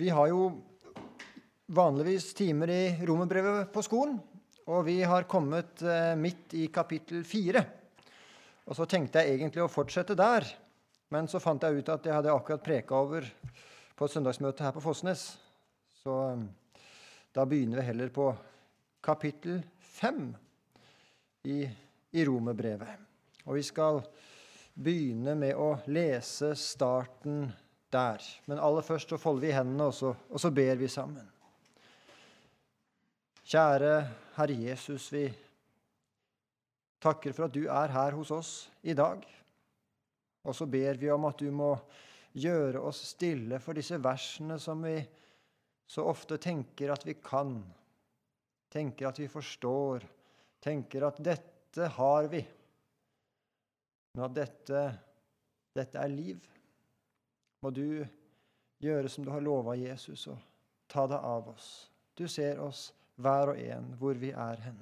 Vi har jo vanligvis timer i romerbrevet på skolen, og vi har kommet eh, midt i kapittel fire. Og så tenkte jeg egentlig å fortsette der, men så fant jeg ut at jeg hadde akkurat preka over på et søndagsmøte her på Fossnes. Så eh, da begynner vi heller på kapittel fem i, i romerbrevet. Og vi skal begynne med å lese starten der. Men aller først så folder vi hendene, og så, og så ber vi sammen. Kjære Herre Jesus, vi takker for at du er her hos oss i dag. Og så ber vi om at du må gjøre oss stille for disse versene som vi så ofte tenker at vi kan, tenker at vi forstår, tenker at dette har vi, men at dette, dette er liv. Må du gjøre som du har lova Jesus, og ta deg av oss. Du ser oss hver og en hvor vi er hen.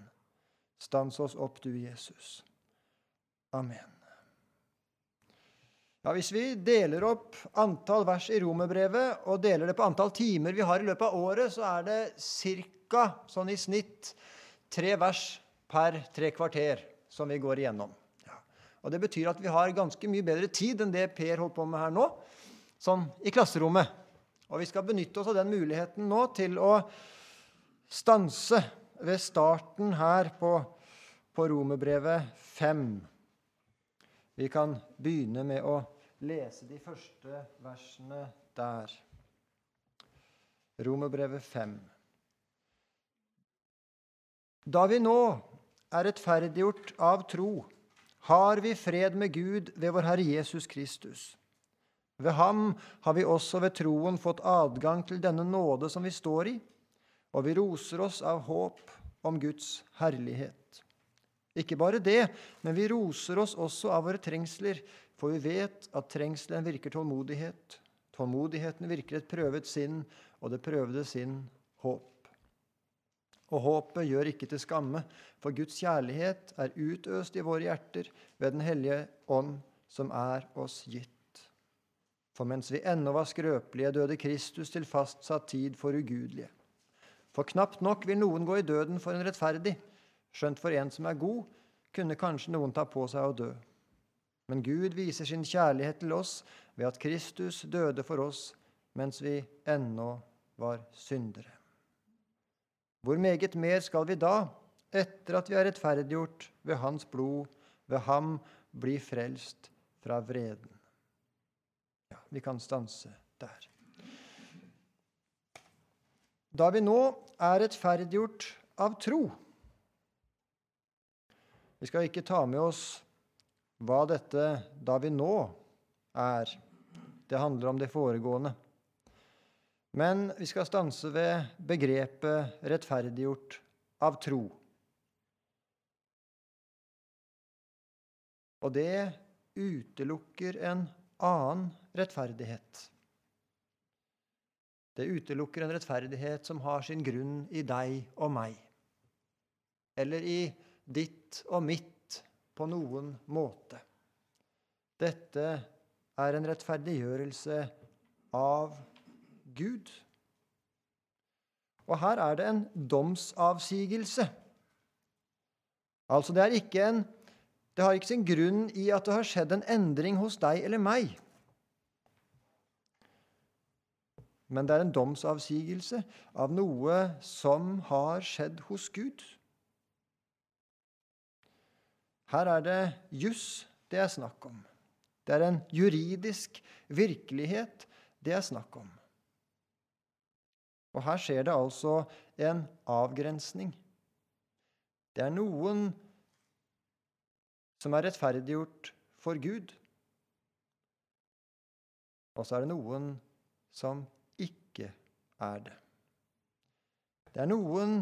Stans oss opp, du Jesus. Amen. Ja, Hvis vi deler opp antall vers i romerbrevet og deler det på antall timer vi har i løpet av året, så er det ca. sånn i snitt tre vers per tre kvarter som vi går igjennom. Ja. Og Det betyr at vi har ganske mye bedre tid enn det Per holdt på med her nå, sånn i klasserommet. Og vi skal benytte oss av den muligheten nå til å stanse ved starten her på, på Romerbrevet 5. Vi kan begynne med å lese de første versene der. Romerbrevet 5. Da vi nå er rettferdiggjort av tro, har vi fred med Gud ved vår Herre Jesus Kristus. Ved ham har vi også ved troen fått adgang til denne nåde som vi står i, og vi roser oss av håp om Guds herlighet. Ikke bare det, men vi roser oss også av våre trengsler, for vi vet at trengselen virker tålmodighet. Tålmodigheten virker et prøvet sinn, og det prøvde sinn håp. Og håpet gjør ikke til skamme, for Guds kjærlighet er utøst i våre hjerter ved Den hellige ånd, som er oss gitt. For mens vi ennå var skrøpelige, døde Kristus til fastsatt tid for ugudelige. For knapt nok vil noen gå i døden for en rettferdig, skjønt for en som er god, kunne kanskje noen ta på seg å dø. Men Gud viser sin kjærlighet til oss ved at Kristus døde for oss mens vi ennå var syndere. Hvor meget mer skal vi da, etter at vi er rettferdiggjort ved Hans blod, ved ham bli frelst fra vreden? Vi kan stanse der. Da vi nå er rettferdiggjort av tro Vi skal ikke ta med oss hva dette 'da vi nå' er. Det handler om det foregående. Men vi skal stanse ved begrepet 'rettferdiggjort av tro'. Og det utelukker en annen rettferdighet. Det utelukker en rettferdighet som har sin grunn i deg og meg. Eller i ditt og mitt på noen måte. Dette er en rettferdiggjørelse av Gud. Og her er det en domsavsigelse. Altså, det, ikke en, det har ikke sin grunn i at det har skjedd en endring hos deg eller meg. Men det er en domsavsigelse av noe som har skjedd hos Gud. Her er det juss det er snakk om. Det er en juridisk virkelighet det er snakk om. Og her skjer det altså en avgrensning. Det er noen som er rettferdiggjort for Gud, og så er det noen som er det. Det er noen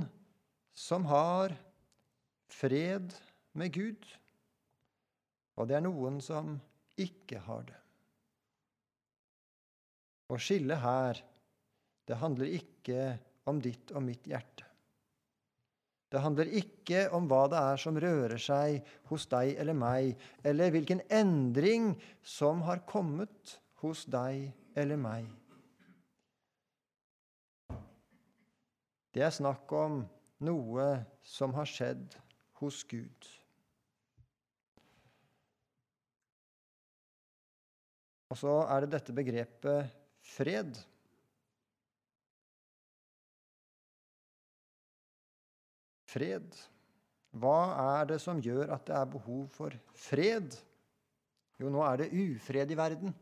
som har fred med Gud, og det er noen som ikke har det. Å skille her det handler ikke om ditt og mitt hjerte. Det handler ikke om hva det er som rører seg hos deg eller meg, eller hvilken endring som har kommet hos deg eller meg. Det er snakk om noe som har skjedd hos Gud. Og så er det dette begrepet fred. Fred. Hva er det som gjør at det er behov for fred? Jo, nå er det ufred i verden.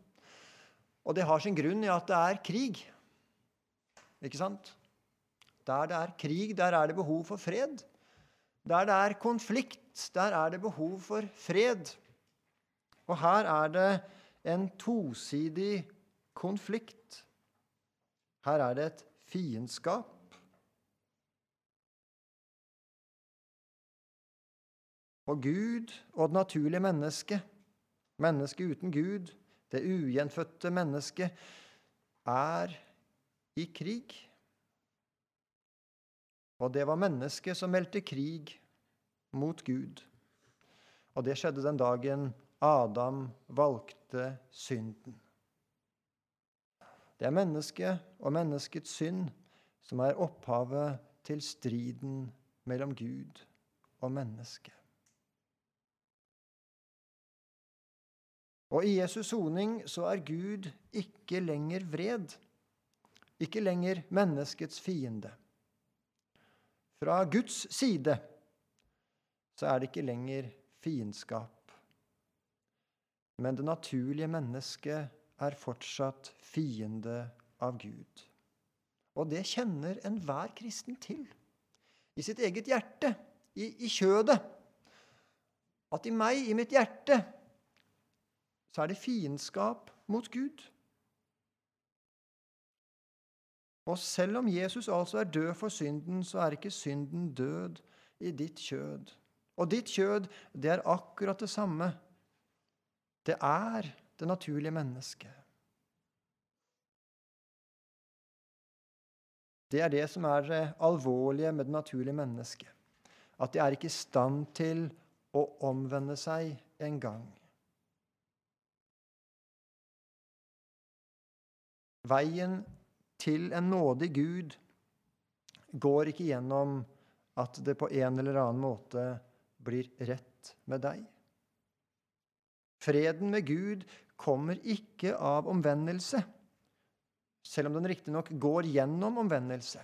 Og det har sin grunn i at det er krig. Ikke sant? Der det er krig, der er det behov for fred. Der det er konflikt, der er det behov for fred. Og her er det en tosidig konflikt. Her er det et fiendskap. Og Gud og det naturlige mennesket, mennesket uten Gud, det ugjenfødte mennesket, er i krig. Og det var mennesket som meldte krig mot Gud. Og det skjedde den dagen Adam valgte synden. Det er mennesket og menneskets synd som er opphavet til striden mellom Gud og menneske. Og i Jesus soning så er Gud ikke lenger vred, ikke lenger menneskets fiende. Fra Guds side så er det ikke lenger fiendskap. Men det naturlige mennesket er fortsatt fiende av Gud. Og det kjenner enhver kristen til. I sitt eget hjerte, i, i kjødet. At i meg, i mitt hjerte, så er det fiendskap mot Gud. Og selv om Jesus altså er død for synden, så er ikke synden død i ditt kjød. Og ditt kjød, det er akkurat det samme det er det naturlige mennesket. Det er det som er det alvorlige med det naturlige mennesket. At det er ikke i stand til å omvende seg en gang. Veien til en nådig Gud går ikke gjennom at det på en eller annen måte blir rett med deg. Freden med Gud kommer ikke av omvendelse, selv om den riktignok går gjennom omvendelse.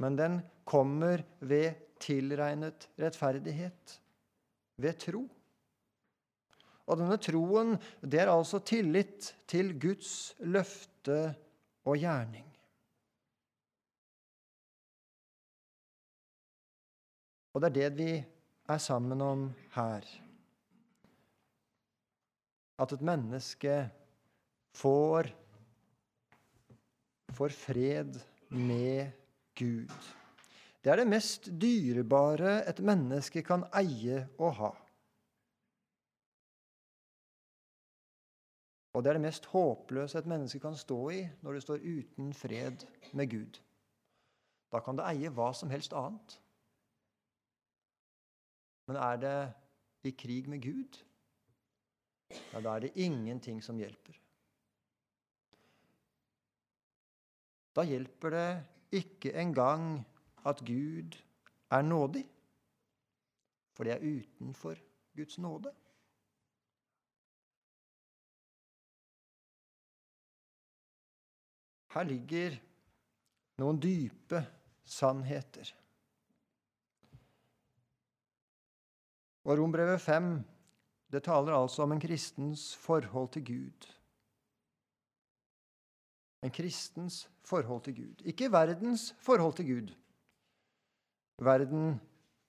Men den kommer ved tilregnet rettferdighet, ved tro. Og denne troen, det er altså tillit til Guds løfte og gjerning. Og det er det vi er sammen om her at et menneske får, får fred med Gud. Det er det mest dyrebare et menneske kan eie og ha. Og det er det mest håpløse et menneske kan stå i når det står uten fred med Gud. Da kan det eie hva som helst annet. Men er det i krig med Gud, ja, da er det ingenting som hjelper. Da hjelper det ikke engang at Gud er nådig, for det er utenfor Guds nåde. Her ligger noen dype sannheter. Og Rombrevet 5 det taler altså om en kristens forhold til Gud. En kristens forhold til Gud. Ikke verdens forhold til Gud. Verden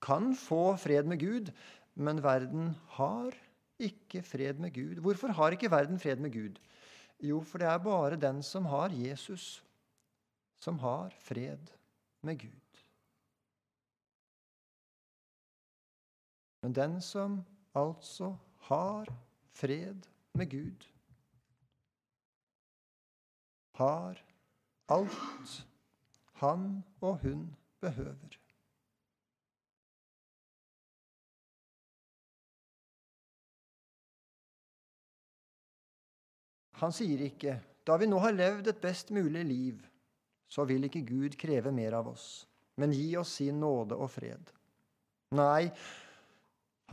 kan få fred med Gud, men verden har ikke fred med Gud. Hvorfor har ikke verden fred med Gud? Jo, for det er bare den som har Jesus, som har fred med Gud. Men den som altså har fred med Gud. Har alt han og hun behøver. Han sier ikke da vi nå har levd et best mulig liv, så vil ikke Gud kreve mer av oss, men gi oss sin nåde og fred. Nei,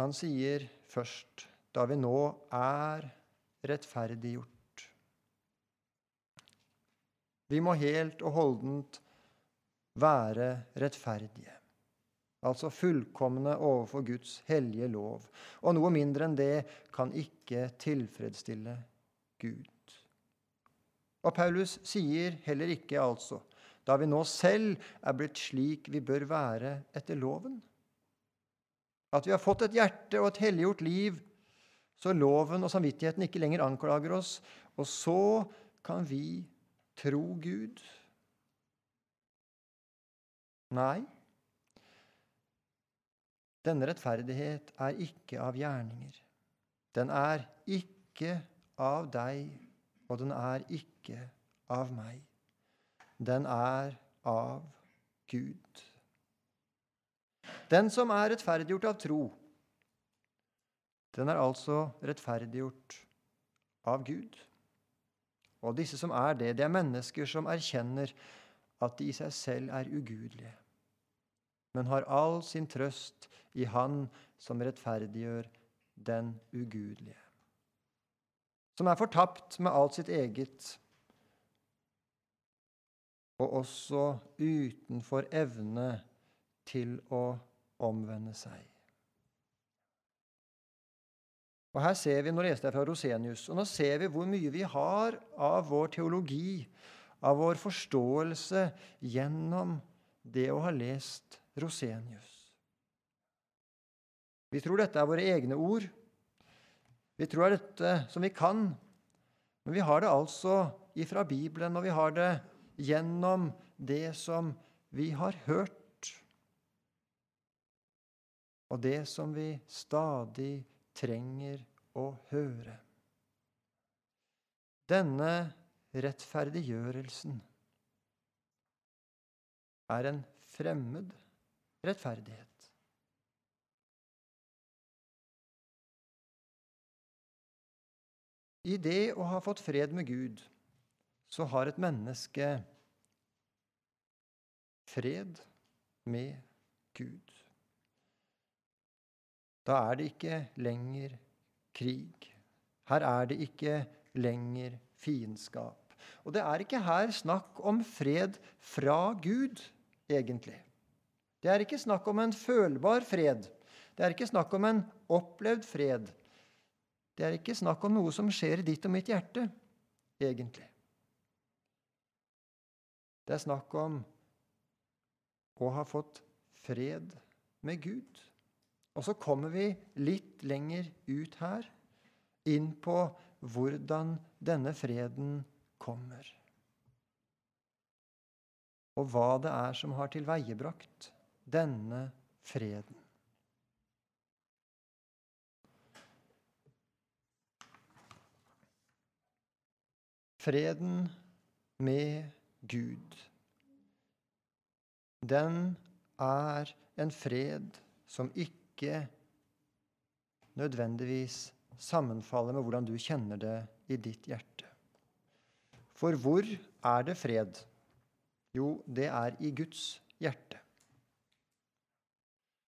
han sier først, da vi nå er rettferdiggjort. Vi må helt og holdent være rettferdige altså fullkomne overfor Guds hellige lov. Og noe mindre enn det kan ikke tilfredsstille Gud. Og Paulus sier heller ikke altså, da vi nå selv er blitt slik vi bør være etter loven. At vi har fått et hjerte og et helliggjort liv, så loven og samvittigheten ikke lenger anklager oss, og så kan vi tro Gud. Nei, denne rettferdighet er ikke av gjerninger. Den er ikke av deg, og den er ikke av meg. Den er av Gud. Den som er rettferdiggjort av tro, den er altså rettferdiggjort av Gud. Og disse som er det, det er mennesker som erkjenner at de i seg selv er ugudelige men har all sin trøst i Han som rettferdiggjør den ugudelige. Som er fortapt med alt sitt eget, og også utenfor evne til å omvende seg. Og Her ser vi, Nå leste jeg fra Rosenius, og nå ser vi hvor mye vi har av vår teologi, av vår forståelse, gjennom det å ha lest Rosenius. Vi tror dette er våre egne ord. Vi tror det er dette som vi kan. Men vi har det altså ifra Bibelen, og vi har det gjennom det som vi har hørt. Og det som vi stadig trenger å høre. Denne rettferdiggjørelsen er en fremmed rettferdighet. I det å ha fått fred med Gud, så har et menneske fred med Gud. Da er det ikke lenger krig. Her er det ikke lenger fiendskap. Og det er ikke her snakk om fred fra Gud, egentlig. Det er ikke snakk om en følbar fred. Det er ikke snakk om en opplevd fred. Det er ikke snakk om noe som skjer i ditt og mitt hjerte, egentlig. Det er snakk om å ha fått fred med Gud. Og så kommer vi litt lenger ut her, inn på hvordan denne freden kommer. Og hva det er som har tilveiebrakt denne freden. Freden med Gud, den er en fred som ikke nødvendigvis sammenfaller med hvordan du kjenner det i ditt hjerte. For hvor er det fred? Jo, det er i Guds hjerte.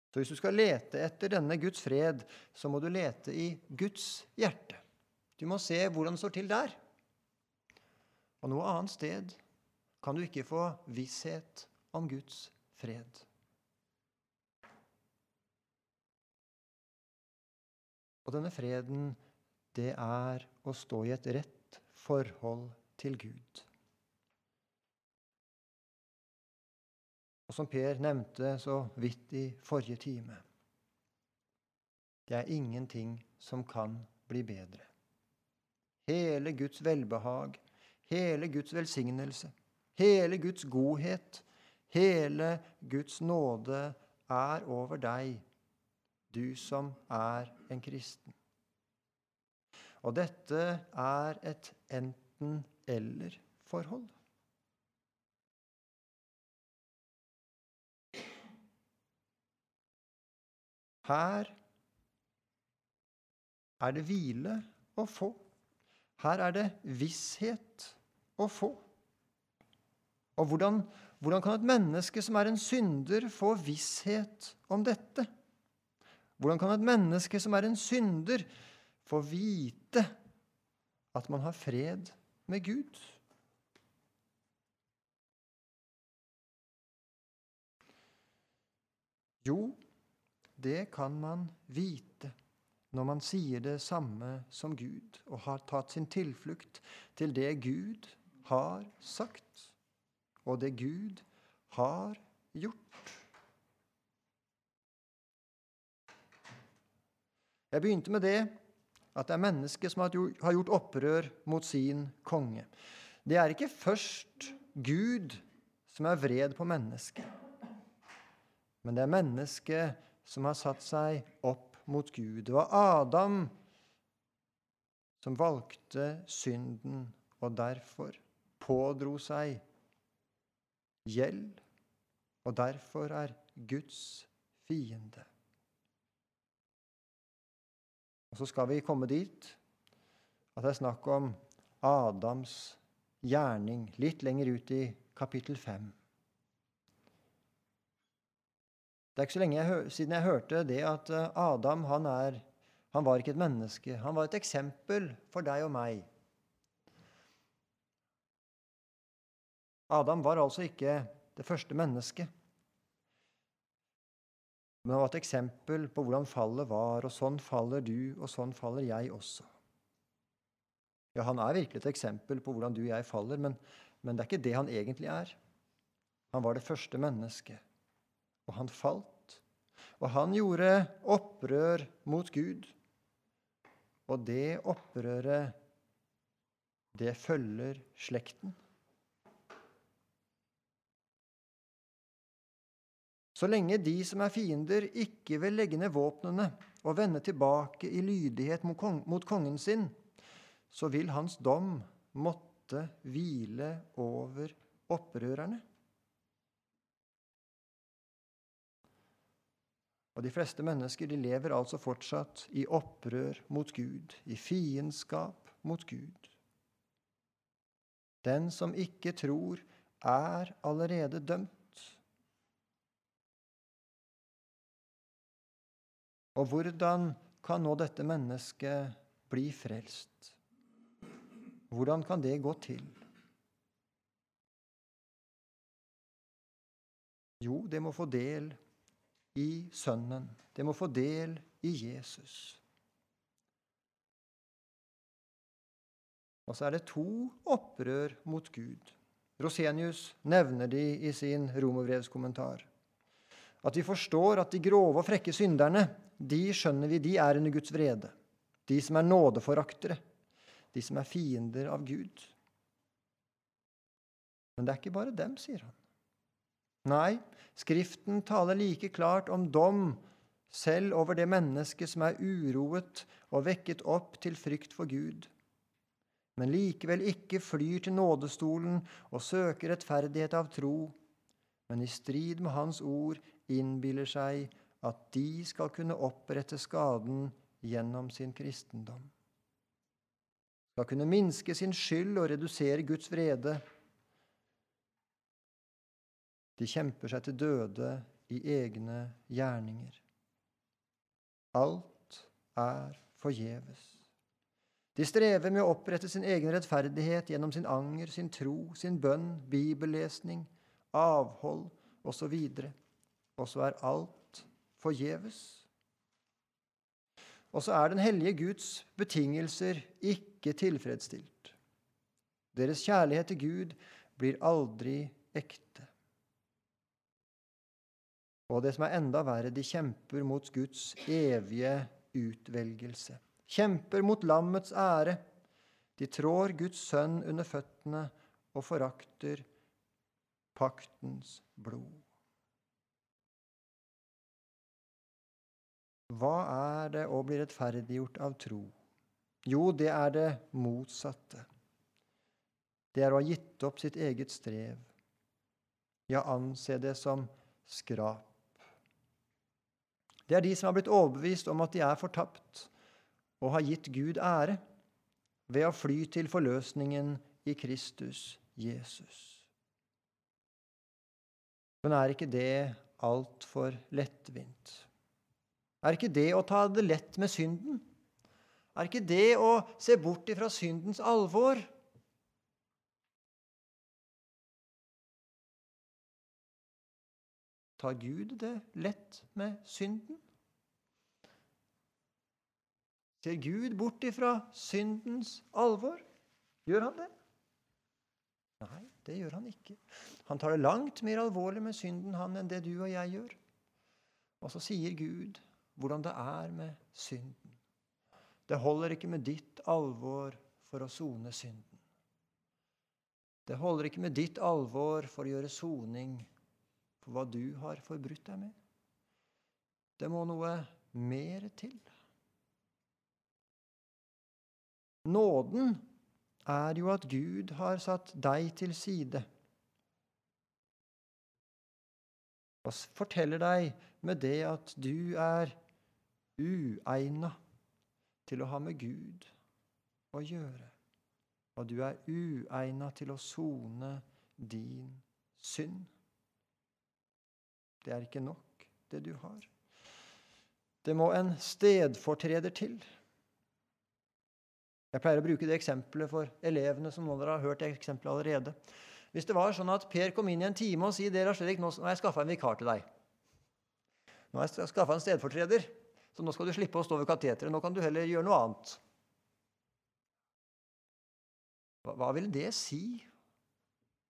Så hvis du skal lete etter denne Guds fred, så må du lete i Guds hjerte. Du må se hvordan det står til der. Og noe annet sted kan du ikke få visshet om Guds fred. Og denne freden, det er å stå i et rett forhold til Gud. og som Per nevnte så vidt i forrige time. Det er ingenting som kan bli bedre. Hele Guds velbehag, hele Guds velsignelse, hele Guds godhet, hele Guds nåde er over deg, du som er en kristen. Og dette er et enten-eller-forhold. Her er det hvile å få. Her er det visshet å få. Og hvordan, hvordan kan et menneske som er en synder, få visshet om dette? Hvordan kan et menneske som er en synder, få vite at man har fred med Gud? Jo, det kan man vite når man sier det samme som Gud og har tatt sin tilflukt til det Gud har sagt, og det Gud har gjort. Jeg begynte med det at det er mennesket som har gjort opprør mot sin konge. Det er ikke først Gud som er vred på mennesket, men det er mennesket som har satt seg opp mot Gud. Det var Adam som valgte synden og derfor pådro seg gjeld, og derfor er Guds fiende. Og så skal vi komme dit at det er snakk om Adams gjerning litt lenger ut i kapittel 5. Det er ikke så lenge jeg, siden jeg hørte det at eh, Adam han, er, han var ikke et menneske. Han var et eksempel for deg og meg. Adam var altså ikke det første mennesket. Men han var et eksempel på hvordan fallet var, og sånn faller du, og sånn faller jeg også. Ja, han er virkelig et eksempel på hvordan du og jeg faller, men, men det er ikke det han egentlig er. Han var det første mennesket. Og han falt. Og han gjorde opprør mot Gud. Og det opprøret, det følger slekten. Så lenge de som er fiender, ikke vil legge ned våpnene og vende tilbake i lydighet mot kongen sin, så vil hans dom måtte hvile over opprørerne. Og de fleste mennesker de lever altså fortsatt i opprør mot Gud, i fiendskap mot Gud. Den som ikke tror, er allerede dømt. Og hvordan kan nå dette mennesket bli frelst? Hvordan kan det gå til? Jo, det må få del i Sønnen. Det må få del i Jesus. Og så er det to opprør mot Gud. Rosenius nevner de i sin romerbrevskommentar. At vi forstår at de grove og frekke synderne, de skjønner vi, de er under Guds vrede. De som er nådeforaktere. De som er fiender av Gud. Men det er ikke bare dem, sier han. Nei, Skriften taler like klart om dom selv over det mennesket som er uroet og vekket opp til frykt for Gud, men likevel ikke flyr til nådestolen og søker rettferdighet av tro, men i strid med Hans ord innbiller seg at de skal kunne opprette skaden gjennom sin kristendom. Skal kunne minske sin skyld og redusere Guds vrede de kjemper seg til døde i egne gjerninger. Alt er forgjeves. De strever med å opprette sin egen rettferdighet gjennom sin anger, sin tro, sin bønn, bibellesning, avhold osv. Og så er alt forgjeves. Og så er den hellige Guds betingelser ikke tilfredsstilt. Deres kjærlighet til Gud blir aldri ekte. Og det som er enda verre, de kjemper mot Guds evige utvelgelse. Kjemper mot lammets ære. De trår Guds sønn under føttene og forakter paktens blod. Hva er det å bli rettferdiggjort av tro? Jo, det er det motsatte. Det er å ha gitt opp sitt eget strev. Ja, anse det som skrap. Det er de som har blitt overbevist om at de er fortapt, og har gitt Gud ære ved å fly til forløsningen i Kristus Jesus. Men er ikke det altfor lettvint? Er ikke det å ta det lett med synden? Er ikke det å se bort ifra syndens alvor? Tar Gud det lett med synden? Ser Gud bort ifra syndens alvor? Gjør han det? Nei, det gjør han ikke. Han tar det langt mer alvorlig med synden han enn det du og jeg gjør. Og så sier Gud hvordan det er med synden. Det holder ikke med ditt alvor for å sone synden. Det holder ikke med ditt alvor for å gjøre soning for hva du har forbrutt deg med. Det må noe mer til. Nåden er jo at Gud har satt deg til side og forteller deg med det at du er uegna til å ha med Gud å gjøre. Og du er uegna til å sone din synd. Det er ikke nok, det du har. Det må en stedfortreder til. Jeg pleier å bruke det eksempelet for elevene, som noen dere har hørt eksempelet allerede. Hvis det var sånn at Per kom inn i en time og sier dere, Fredrik, nå har jeg skaffa en vikar til deg. Nå har jeg skaffa en stedfortreder, så nå skal du slippe å stå ved kateteret. Nå kan du heller gjøre noe annet. Hva, hva vil det si?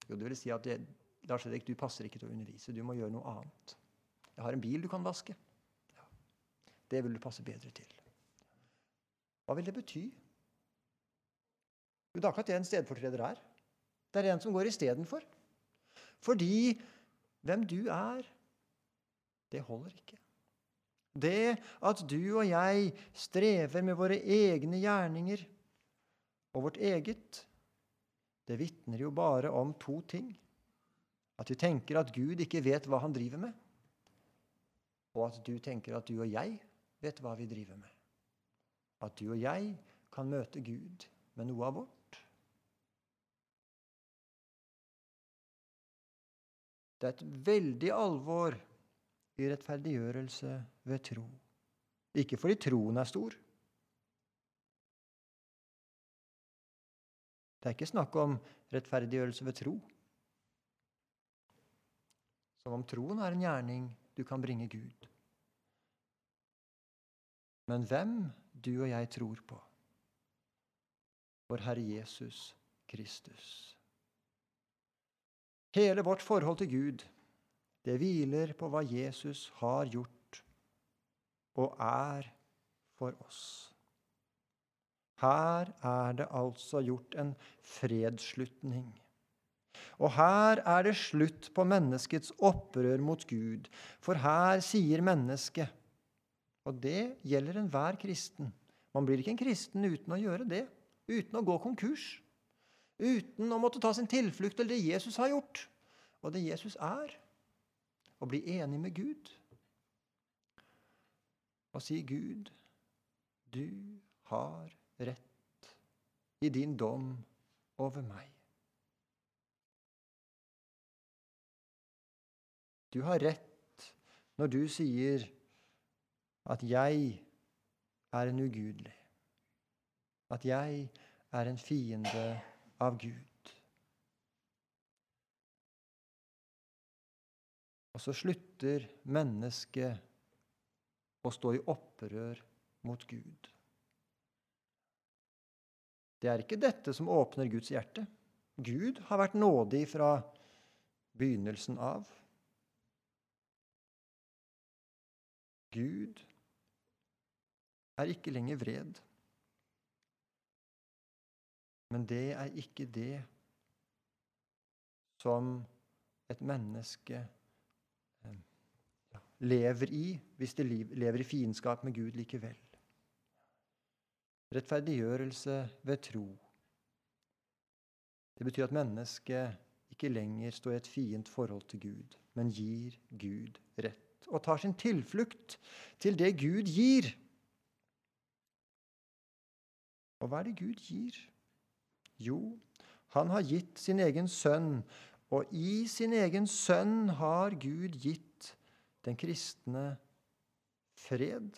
Jo, det vil si at Lars Fredrik, du passer ikke til å undervise. Du må gjøre noe annet. Jeg har en bil du kan vaske. Ja. Det vil du passe bedre til. Hva vil det bety? Jo, det er akkurat det en stedfortreder er. Det er en som går istedenfor. Fordi hvem du er, det holder ikke. Det at du og jeg strever med våre egne gjerninger og vårt eget, det vitner jo bare om to ting. At vi tenker at Gud ikke vet hva han driver med, og at du tenker at du og jeg vet hva vi driver med. At du og jeg kan møte Gud med noe av vårt. Det er et veldig alvor i rettferdiggjørelse ved tro. Ikke fordi troen er stor. Det er ikke snakk om rettferdiggjørelse ved tro. Som om troen er en gjerning du kan bringe Gud. Men hvem du og jeg tror på? Vår Herre Jesus Kristus. Hele vårt forhold til Gud, det hviler på hva Jesus har gjort og er for oss. Her er det altså gjort en fredsslutning. Og her er det slutt på menneskets opprør mot Gud, for her sier mennesket Og det gjelder enhver kristen. Man blir ikke en kristen uten å gjøre det, uten å gå konkurs uten å måtte ta sin tilflukt til det Jesus har gjort, og det Jesus er, og bli enig med Gud. Og si, 'Gud, du har rett i din dom over meg.' Du har rett når du sier at jeg er en ugudelig, at jeg er en fiende av Gud. Og så slutter mennesket å stå i opprør mot Gud. Det er ikke dette som åpner Guds hjerte. Gud har vært nådig fra begynnelsen av. Gud er ikke lenger vred. Men det er ikke det som et menneske ja, lever i hvis de lever i fiendskap med Gud likevel. Rettferdiggjørelse ved tro. Det betyr at mennesket ikke lenger står i et fient forhold til Gud, men gir Gud rett. Og tar sin tilflukt til det Gud gir. Og hva er det Gud gir? Jo, han har gitt sin egen sønn Og i sin egen sønn har Gud gitt den kristne fred.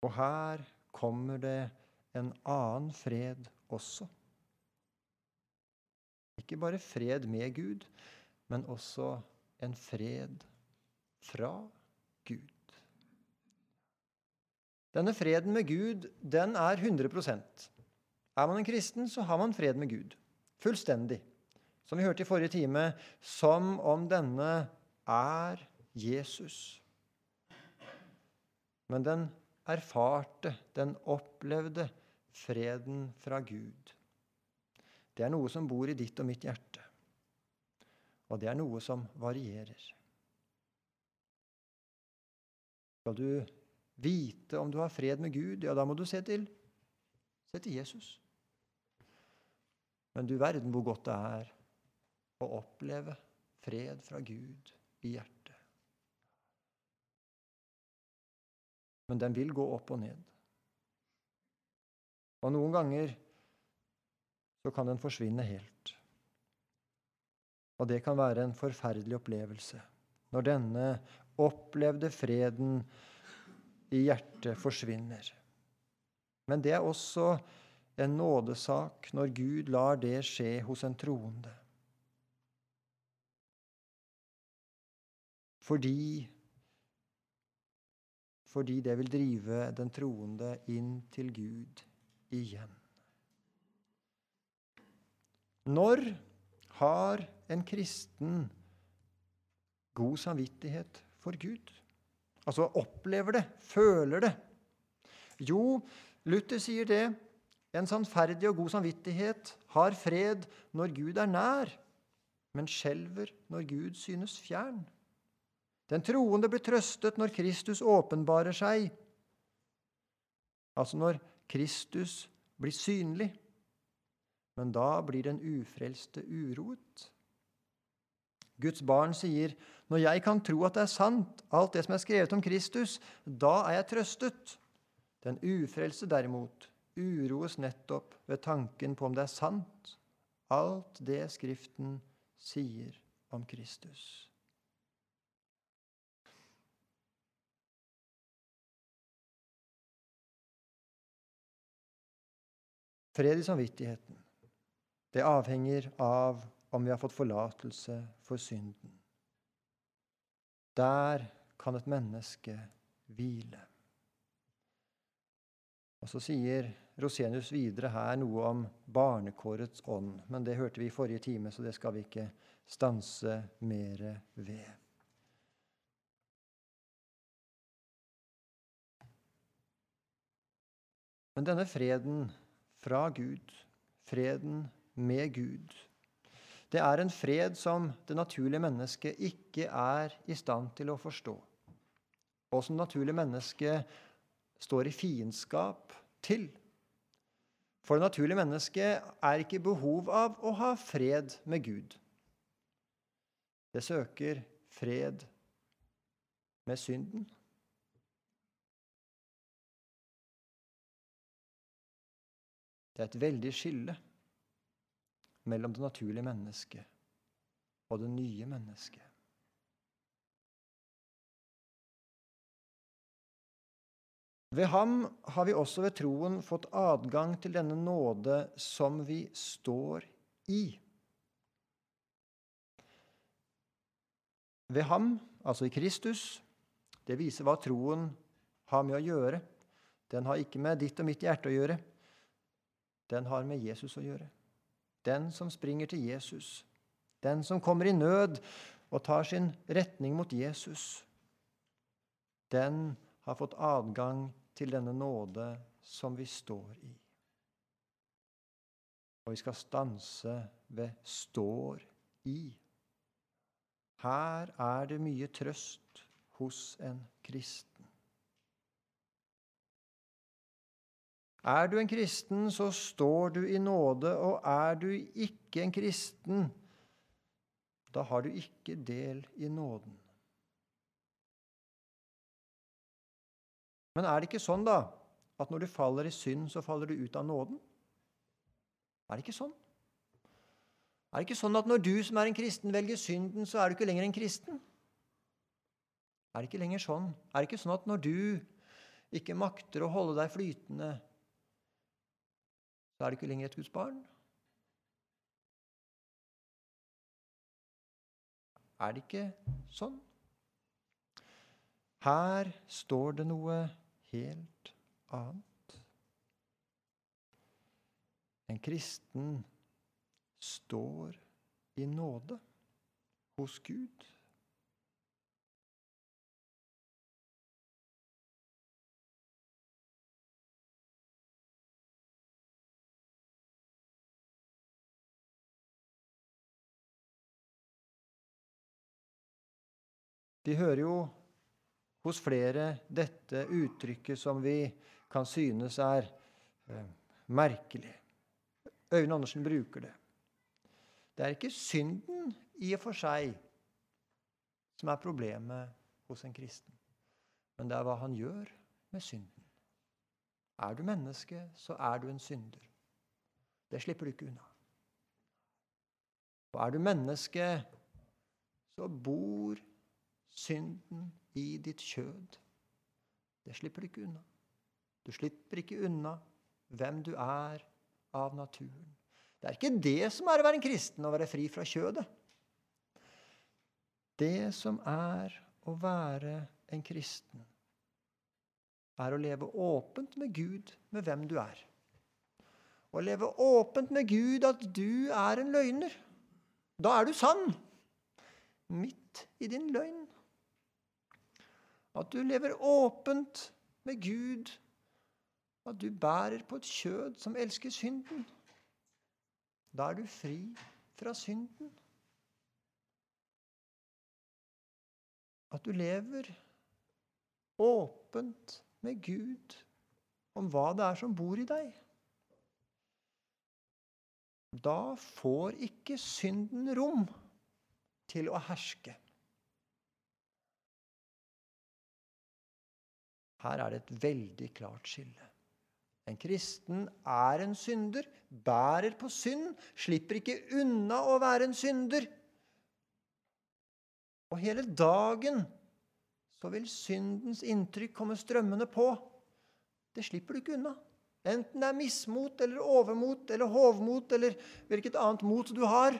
Og her kommer det en annen fred også. Ikke bare fred med Gud, men også en fred fra Gud. Denne freden med Gud, den er 100% Er man en kristen, så har man fred med Gud. Fullstendig. Som vi hørte i forrige time, som om denne er Jesus. Men den erfarte, den opplevde freden fra Gud. Det er noe som bor i ditt og mitt hjerte. Og det er noe som varierer. Skal du vite om du har fred med Gud, ja, da må du se til, se til Jesus. Men du verden hvor godt det er å oppleve fred fra Gud i hjertet. Men den vil gå opp og ned. Og noen ganger så kan den forsvinne helt. Og det kan være en forferdelig opplevelse når denne opplevde freden i hjertet forsvinner. Men det er også en nådesak når Gud lar det skje hos en troende. Fordi fordi det vil drive den troende inn til Gud igjen. Når har en kristen god samvittighet for Gud? Altså opplever det, føler det. Jo, Luther sier det. En sannferdig og god samvittighet har fred når Gud er nær, men skjelver når Gud synes fjern. Den troende blir trøstet når Kristus åpenbarer seg, altså når Kristus blir synlig. Men da blir den ufrelste uroet. Guds barn sier, 'Når jeg kan tro at det er sant, alt det som er skrevet om Kristus, da er jeg trøstet.' Den ufrelste derimot uroes nettopp ved tanken på om det er sant, alt det Skriften sier om Kristus. Fred i samvittigheten. Det avhenger av om vi har fått forlatelse for synden. Der kan et menneske hvile. Og Så sier Rosenius videre her noe om barnekårets ånd. Men det hørte vi i forrige time, så det skal vi ikke stanse mer ved. Men denne freden fra Gud, freden med Gud. Det er en fred som det naturlige mennesket ikke er i stand til å forstå, og som det naturlige mennesket står i fiendskap til. For det naturlige mennesket er ikke behov av å ha fred med Gud. Det søker fred med synden. Det er et veldig skille mellom det naturlige mennesket og det nye mennesket. Ved ham har vi også ved troen fått adgang til denne nåde som vi står i. Ved ham, altså i Kristus, det viser hva troen har med å gjøre. Den har ikke med ditt og mitt hjerte å gjøre den har med Jesus å gjøre. Den som springer til Jesus, den som kommer i nød og tar sin retning mot Jesus, den har fått adgang til denne nåde som vi står i. Og vi skal stanse ved 'står i'. Her er det mye trøst hos en kristen. Er du en kristen, så står du i nåde, og er du ikke en kristen, da har du ikke del i nåden. Men er det ikke sånn, da, at når du faller i synd, så faller du ut av nåden? Er det ikke sånn? Er det ikke sånn at når du som er en kristen, velger synden, så er du ikke lenger en kristen? Er det ikke lenger sånn? Er det ikke sånn at når du ikke makter å holde deg flytende, så er du ikke lenger et Guds barn? Er det ikke sånn? Her står det noe helt annet. En kristen står i nåde hos Gud. Vi hører jo hos flere dette uttrykket som vi kan synes er eh, merkelig. Øyvind Andersen bruker det. Det er ikke synden i og for seg som er problemet hos en kristen, men det er hva han gjør med synden. Er du menneske, så er du en synder. Det slipper du ikke unna. Og er du menneske, så bor synden i ditt kjød. Det slipper du ikke unna. Du slipper ikke unna hvem du er av naturen. Det er ikke det som er å være en kristen, å være fri fra kjødet. Det som er å være en kristen, er å leve åpent med Gud med hvem du er. Å leve åpent med Gud at du er en løgner. Da er du sann. Midt i din løgn. At du lever åpent med Gud. At du bærer på et kjød som elsker synden. Da er du fri fra synden. At du lever åpent med Gud om hva det er som bor i deg. Da får ikke synden rom til å herske. Her er det et veldig klart skille. En kristen er en synder, bærer på synd, slipper ikke unna å være en synder. Og hele dagen så vil syndens inntrykk komme strømmende på. Det slipper du ikke unna. Enten det er mismot eller overmot eller hovmot eller hvilket annet mot du har.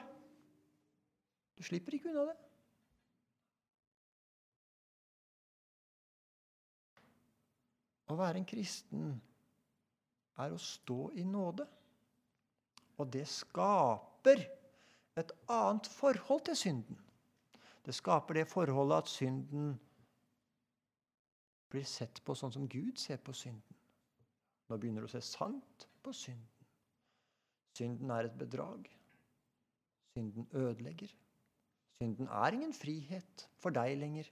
Du slipper ikke unna det. Å være en kristen er å stå i nåde. Og det skaper et annet forhold til synden. Det skaper det forholdet at synden blir sett på sånn som Gud ser på synden. Nå begynner du å se sant på synden. Synden er et bedrag. Synden ødelegger. Synden er ingen frihet for deg lenger,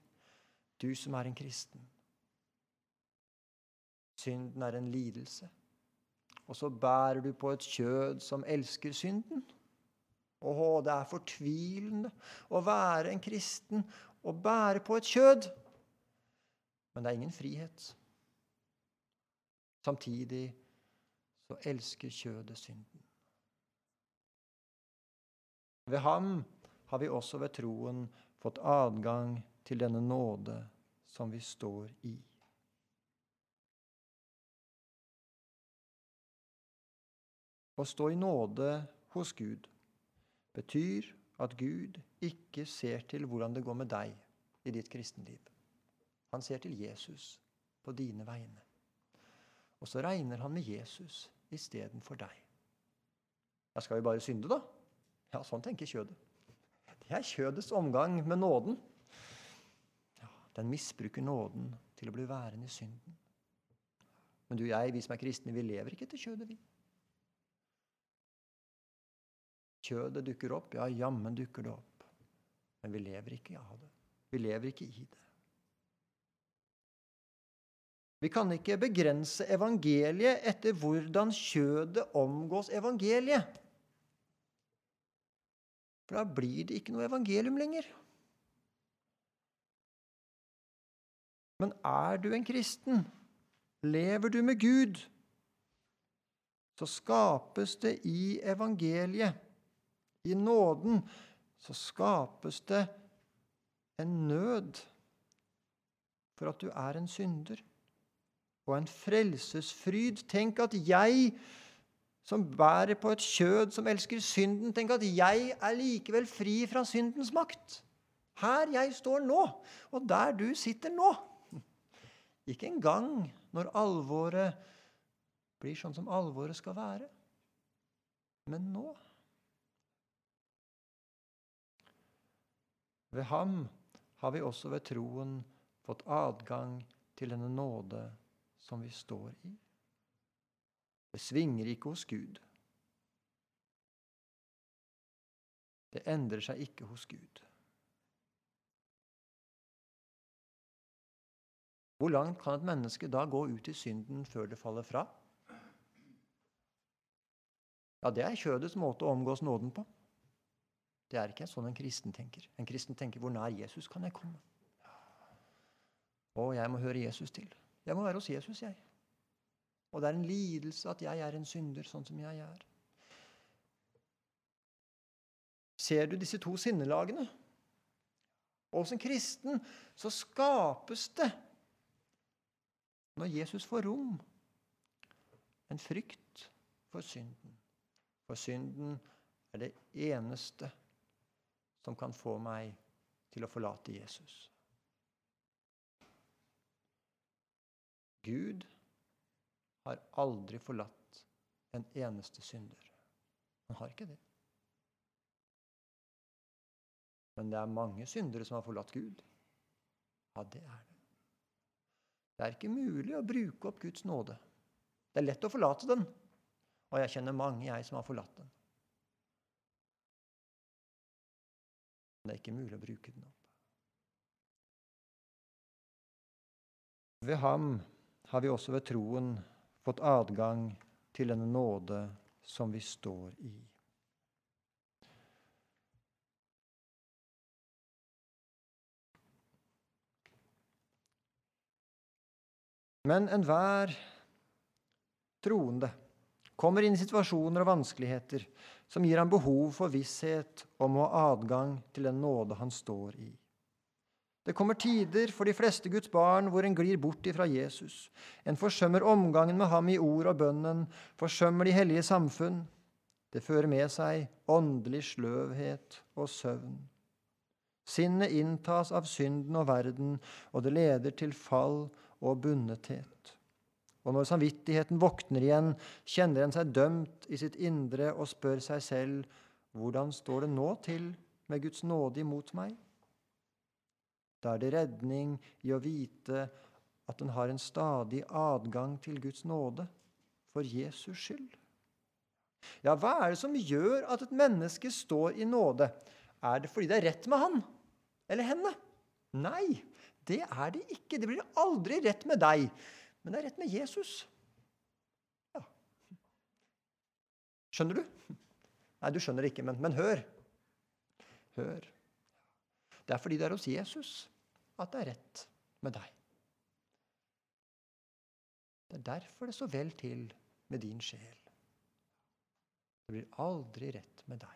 du som er en kristen. Synden er en lidelse. Og så bærer du på et kjød som elsker synden. Å, det er fortvilende å være en kristen og bære på et kjød. Men det er ingen frihet. Samtidig så elsker kjødet synden. Ved ham har vi også ved troen fått adgang til denne nåde som vi står i. Å stå i nåde hos Gud betyr at Gud ikke ser til hvordan det går med deg i ditt kristenliv. Han ser til Jesus på dine vegne. Og så regner han med Jesus istedenfor deg. Ja, skal vi bare synde, da? Ja, sånn tenker kjødet. Det er kjødets omgang med nåden. Ja, den misbruker nåden til å bli værende i synden. Men du jeg, vi som er kristne, vi lever ikke etter kjødet, vi. Kjødet dukker opp. Ja, jammen dukker det opp. Men vi lever ikke av det. Vi lever ikke i det. Vi kan ikke begrense evangeliet etter hvordan kjødet omgås evangeliet. For da blir det ikke noe evangelium lenger. Men er du en kristen, lever du med Gud, så skapes det i evangeliet I nåden så skapes det en nød for at du er en synder, og en frelsesfryd. Tenk at jeg som bærer på et kjød som elsker synden, tenk at jeg er likevel fri fra syndens makt. Her jeg står nå, og der du sitter nå. Ikke engang når alvoret blir sånn som alvoret skal være, men nå. Ved ham har vi også ved troen fått adgang til denne nåde som vi står i. Det svinger ikke hos Gud. Det endrer seg ikke hos Gud. Hvor langt kan et menneske da gå ut i synden før det faller fra? Ja, Det er kjødets måte å omgås nåden på. Det er ikke sånn en kristen tenker. En kristen tenker 'hvor nær Jesus kan jeg komme'? Å, jeg må høre Jesus til. Jeg må være hos Jesus, jeg. Og det er en lidelse at jeg er en synder sånn som jeg er. Ser du disse to sinnelagene? Og som kristen så skapes det, når Jesus får rom, en frykt for synden. For synden er det eneste som kan få meg til å forlate Jesus. Gud har aldri forlatt en eneste synder. Han har ikke det. Men det er mange syndere som har forlatt Gud. Ja, det er det. Det er ikke mulig å bruke opp Guds nåde. Det er lett å forlate den, og jeg kjenner mange, jeg, som har forlatt den. Det er ikke mulig å bruke den opp. Ved ham har vi også ved troen fått adgang til denne nåde som vi står i. Men enhver troende kommer inn i situasjoner og vanskeligheter som gir ham behov for visshet om å ha adgang til den nåde han står i. Det kommer tider for de fleste Guds barn hvor en glir bort ifra Jesus. En forsømmer omgangen med ham i ord og bønnen, forsømmer de hellige samfunn. Det fører med seg åndelig sløvhet og søvn. Sinnet inntas av synden og verden, og det leder til fall og bunnethet. Og når samvittigheten våkner igjen, kjenner en seg dømt i sitt indre og spør seg selv hvordan står det nå til med Guds nåde imot meg? Da er det redning i å vite at en har en stadig adgang til Guds nåde for Jesus skyld. Ja, hva er det som gjør at et menneske står i nåde? Er det fordi det er rett med han eller henne? Nei, det er det ikke. Det blir aldri rett med deg, men det er rett med Jesus. Ja. Skjønner du? Nei, du skjønner ikke, men, men hør. Hør. Det er fordi det er hos Jesus at det er rett med deg. Det er derfor det står vel til med din sjel. Det blir aldri rett med deg.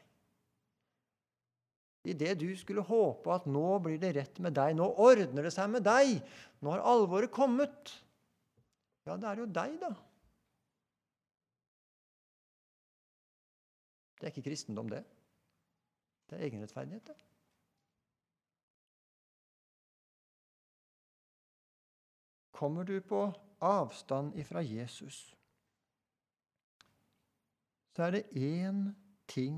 Idet du skulle håpe at nå blir det rett med deg, nå ordner det seg med deg, nå har alvoret kommet Ja, det er jo deg, da. Det er ikke kristendom, det. Det er egenrettferdighet, det. kommer du på avstand ifra Jesus, så er det én ting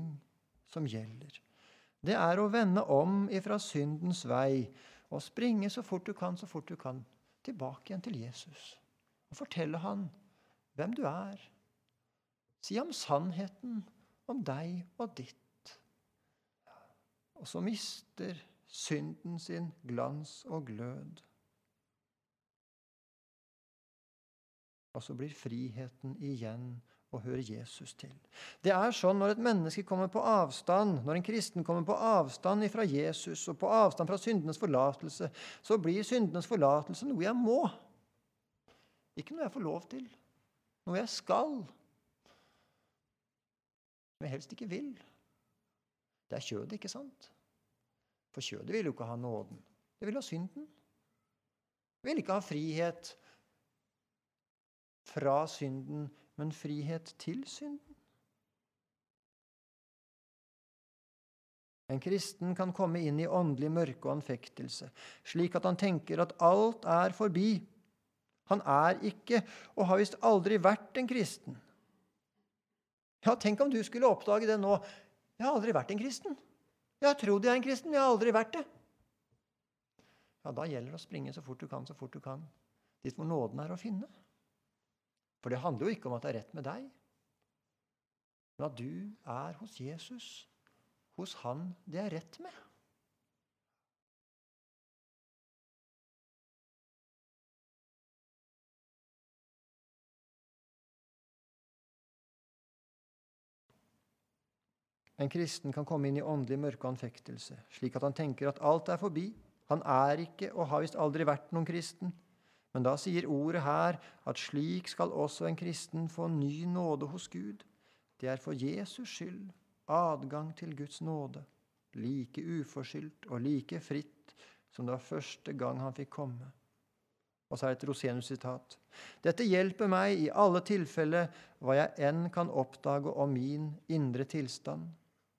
som gjelder. Det er å vende om ifra syndens vei og springe så fort du kan, så fort du kan, tilbake igjen til Jesus. Og fortelle han hvem du er. Si ham sannheten om deg og ditt. Og så mister synden sin glans og glød. Og så blir friheten igjen å høre Jesus til. Det er sånn når et menneske kommer på avstand, når en kristen kommer på avstand fra Jesus og på avstand fra syndenes forlatelse, så blir syndenes forlatelse noe jeg må. Ikke noe jeg får lov til. Noe jeg skal. Som jeg helst ikke vil. Det er kjødet, ikke sant? For kjødet vil jo ikke ha nåden. Det vil ha synden. Det vil ikke ha frihet fra synden, men frihet til synden. En kristen kan komme inn i åndelig mørke og anfektelse, slik at han tenker at alt er forbi. Han er ikke, og har visst aldri vært, en kristen. Ja, tenk om du skulle oppdage det nå. Jeg har aldri vært en kristen. Jeg har trodd jeg er en kristen, men jeg har aldri vært det. Ja, Da gjelder det å springe så fort du kan, så fort du kan, dit hvor nåden er å finne. For det handler jo ikke om at det er rett med deg, men at du er hos Jesus hos Han det er rett med. En kristen kan komme inn i åndelig mørke og anfektelse, slik at han tenker at alt er forbi. Han er ikke og har visst aldri vært noen kristen. Men da sier ordet her at slik skal også en kristen få ny nåde hos Gud. Det er for Jesus skyld adgang til Guds nåde, like uforskyldt og like fritt som det var første gang han fikk komme. Og så er det et Rosenius-sitat. Dette hjelper meg i alle tilfeller hva jeg enn kan oppdage om min indre tilstand.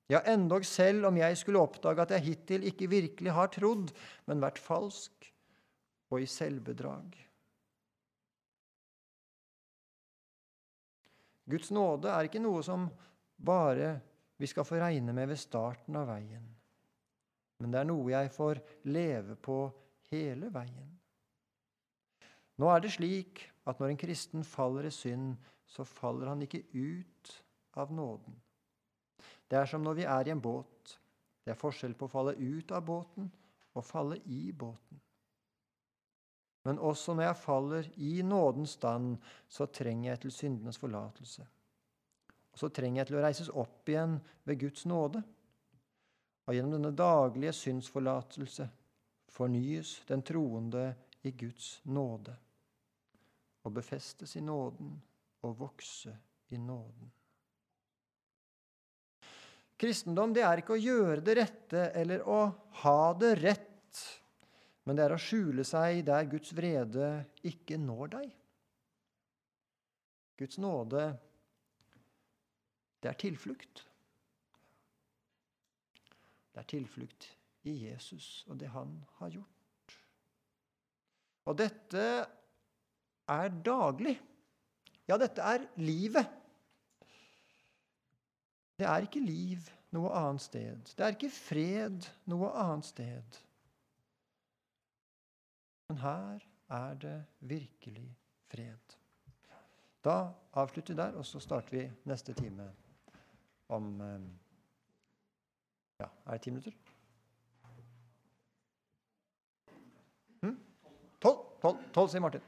Ja, endog selv om jeg skulle oppdage at jeg hittil ikke virkelig har trodd, men vært falsk og i selvbedrag. Guds nåde er ikke noe som bare vi skal få regne med ved starten av veien. Men det er noe jeg får leve på hele veien. Nå er det slik at når en kristen faller i synd, så faller han ikke ut av nåden. Det er som når vi er i en båt. Det er forskjell på å falle ut av båten og falle i båten. Men også når jeg faller i nådens stand, så trenger jeg til syndenes forlatelse. Og så trenger jeg til å reises opp igjen ved Guds nåde. Og gjennom denne daglige syndsforlatelse fornyes den troende i Guds nåde og befestes i nåden og vokse i nåden. Kristendom det er ikke å gjøre det rette eller å ha det rett, men det er å skjule seg der Guds vrede ikke når deg. Guds nåde det er tilflukt. Det er tilflukt i Jesus og det han har gjort. Og dette er daglig. Ja, dette er livet. Det er ikke liv noe annet sted. Det er ikke fred noe annet sted. Men her er det virkelig fred. Da avslutter vi der, og så starter vi neste time om eh, Ja, er det ti minutter? Hm? Tolv, tolv, tolv, sier Martin.